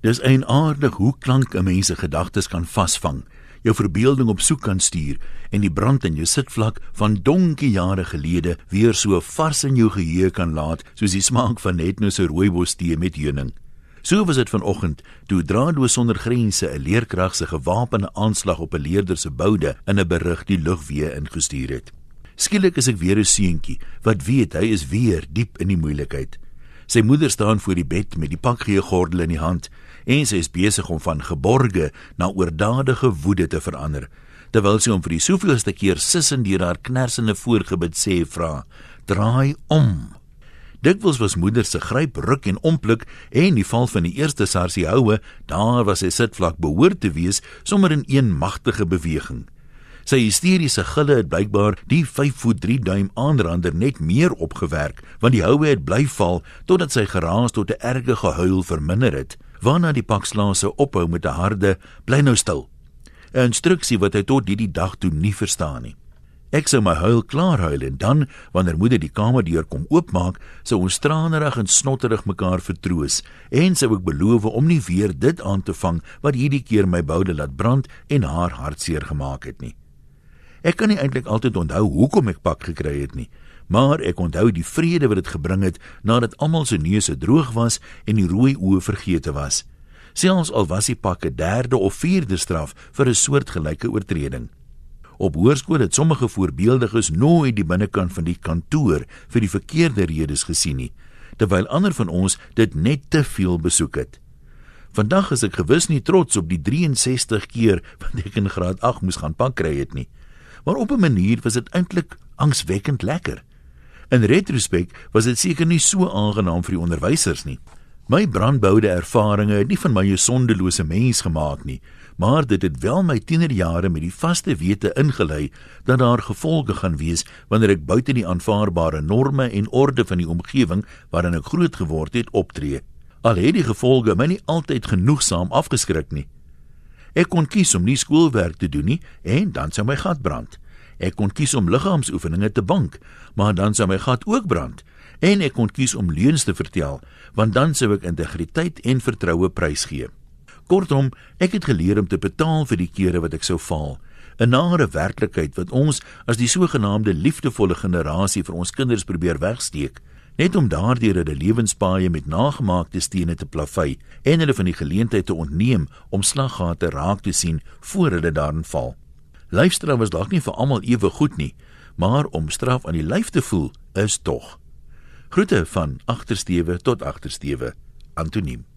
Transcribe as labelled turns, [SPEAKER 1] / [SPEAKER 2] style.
[SPEAKER 1] Dis eienaardig hoe klank 'n mens se gedagtes kan vasvang, jou verbeelding op soek kan stuur en die brand in jou sitvlak van donkie jare gelede weer so vars in jou geheue kan laat soos die smaak van net nou se rooibos tee met heuning. So was dit vanoggend toe Draadloos sonder grense 'n leerkrag se gewapende aanslag op 'n leerder se boude in 'n berig die lug weer ingestuur het. Skielik is ek weer 'n seentjie wat weet hy is weer diep in die moeilikheid. Sy moeder staan voor die bed met die pakgee gordel in die hand en sy is besig om van geborge na oordadige woede te verander. Terwyl sy hom vir die soveelste keer sissend deur haar knersende voorgebid sê vra: "Draai om." Dikwels was moeder se gryp, ruk en ompluk en die val van die eerste sarsie houe, daar was sy sitvlak behoort te wees sommer in een magtige beweging. Sy hysteriese gille het blykbaar die 5 voet 3 duim aanrander net meer opgewerk, want die houe het bly val totdat sy geraas tot 'n erge gehuil verminder het, waarna die pakslaase ophou met 'n harde bly nou stil. 'n Instruksie wat hy tot hierdie dag toe nie verstaan nie. Ek sou my huil klaar huil en dan wanneer moeder die kamerdeur kom oopmaak, sou ons tranerig en snotterig mekaar vertroos en sou ek beloof om nie weer dit aan te vang wat hierdie keer my boude laat brand en haar hartseer gemaak het nie. Ek kan nie eintlik altyd onthou hoekom ek pak gekry het nie, maar ek onthou die vrede wat dit gebring het nadat almal se neuse droog was en die rooi oë vergete was. Selfs al was die pak 'n derde of vierde straf vir 'n soortgelyke oortreding. Op hoërskool het sommige voorbeeldiges nooit die binnekant van die kantoor vir die verkeerde redes gesien nie, terwyl ander van ons dit net te veel besoek het. Vandag is ek gewis nie trots op die 63 keer wat ek in graad 8 moes gaan pak kry het nie. Maar op 'n manier was dit eintlik angswekkend lekker. In retrospek was dit seker nie so aangenaam vir die onderwysers nie. My brandboude ervarings het nie van my 'n sondelose mens gemaak nie, maar dit het wel my tienerjare met die vaste wete ingelei dat daar gevolge gaan wees wanneer ek buite die aanvaarbare norme en orde van die omgewing waarin ek groot geword het optree. Al het die gevolge my nie altyd genoegsaam afgeskrik nie. Ek kon kies om nie skoolwerk te doen nie en dan sou my gat brand. Ek kon kies om liggaamsoefeninge te bank, maar dan sou my gat ook brand. En ek kon kies om leuns te vertel, want dan sou ek integriteit en vertroue prysgee. Kortom, ek het geleer om te betaal vir die kere wat ek sou faal. 'n Nare werklikheid wat ons as die sogenaamde liefdevolle generasie vir ons kinders probeer wegsteek, net om daardeur hulle lewenspaaie met nagemaakte stene te plavei en hulle van die geleentheid te ontneem om slaggate raak te sien voor hulle daarin val. Lyfstraf was dalk nie vir almal ewe goed nie, maar om straf aan die lyf te voel is tog. Groete van agtersteewe tot agtersteewe. Antoniem